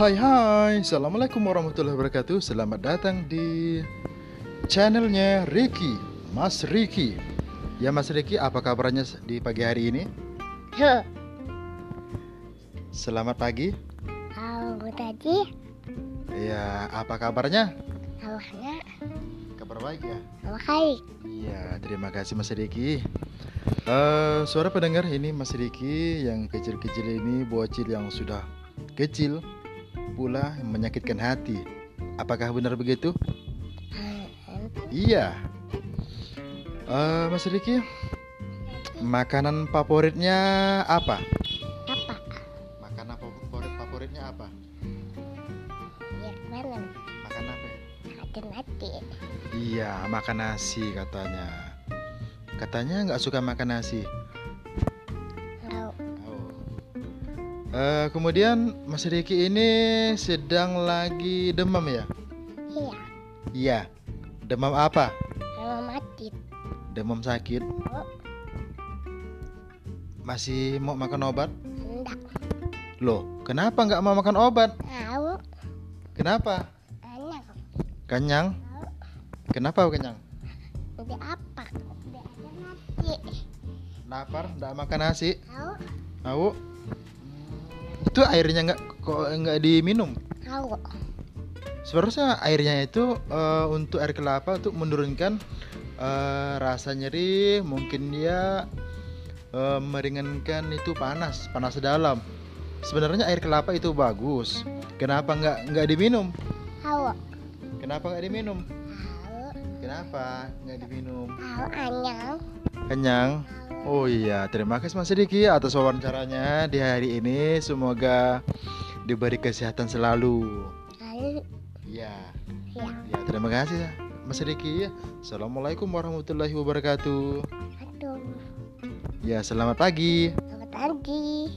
Hai hai, Assalamualaikum warahmatullahi wabarakatuh Selamat datang di channelnya Ricky Mas Ricky Ya Mas Ricky, apa kabarnya di pagi hari ini? Tuh, Selamat pagi kalau tadi Ya, apa kabarnya? awalnya Kabar baik ya? awal kali Iya, terima kasih Mas Riki. Eh, suara pendengar ini Mas Riki yang kecil-kecil ini bocil yang sudah kecil pula menyakitkan hati. Apakah benar begitu? Iya. Eh, Mas Riki, makanan favoritnya apa? apa Makanan favorit favoritnya apa? ya mana Makan apa? ada mati Iya, makan nasi katanya. Katanya nggak suka makan nasi. Eh, kemudian Mas Riki ini sedang lagi demam ya? iya Iya. Demam apa? kalau mati Demam sakit. oh Masih mau makan obat? enggak Loh, kenapa nggak mau makan obat? tahu Kenapa? anak Kenyang? Kenapa kenyang? udah apa udah ada mati Lapar? Nggak makan nasi? tahu Tahu? Itu airnya nggak kok nggak diminum? tahu Sebenarnya airnya itu eh, untuk air kelapa untuk menurunkan eh, rasa nyeri, mungkin dia eh, meringankan itu panas, panas dalam. Sebenarnya air kelapa itu bagus. Kenapa nggak nggak diminum? tahu Kenapa nggak diminum? tahu Kenapa nggak diminum? tahu anyang Kenyang? Oh iya, terima kasih Mas Diki atas wawancaranya di hari ini. Semoga diberi kesehatan selalu. lalu Ya. ya Ya, terima kasih Mas Riki. Assalamualaikum warahmatullahi wabarakatuh. aduh Ya, selamat pagi. selamat pagi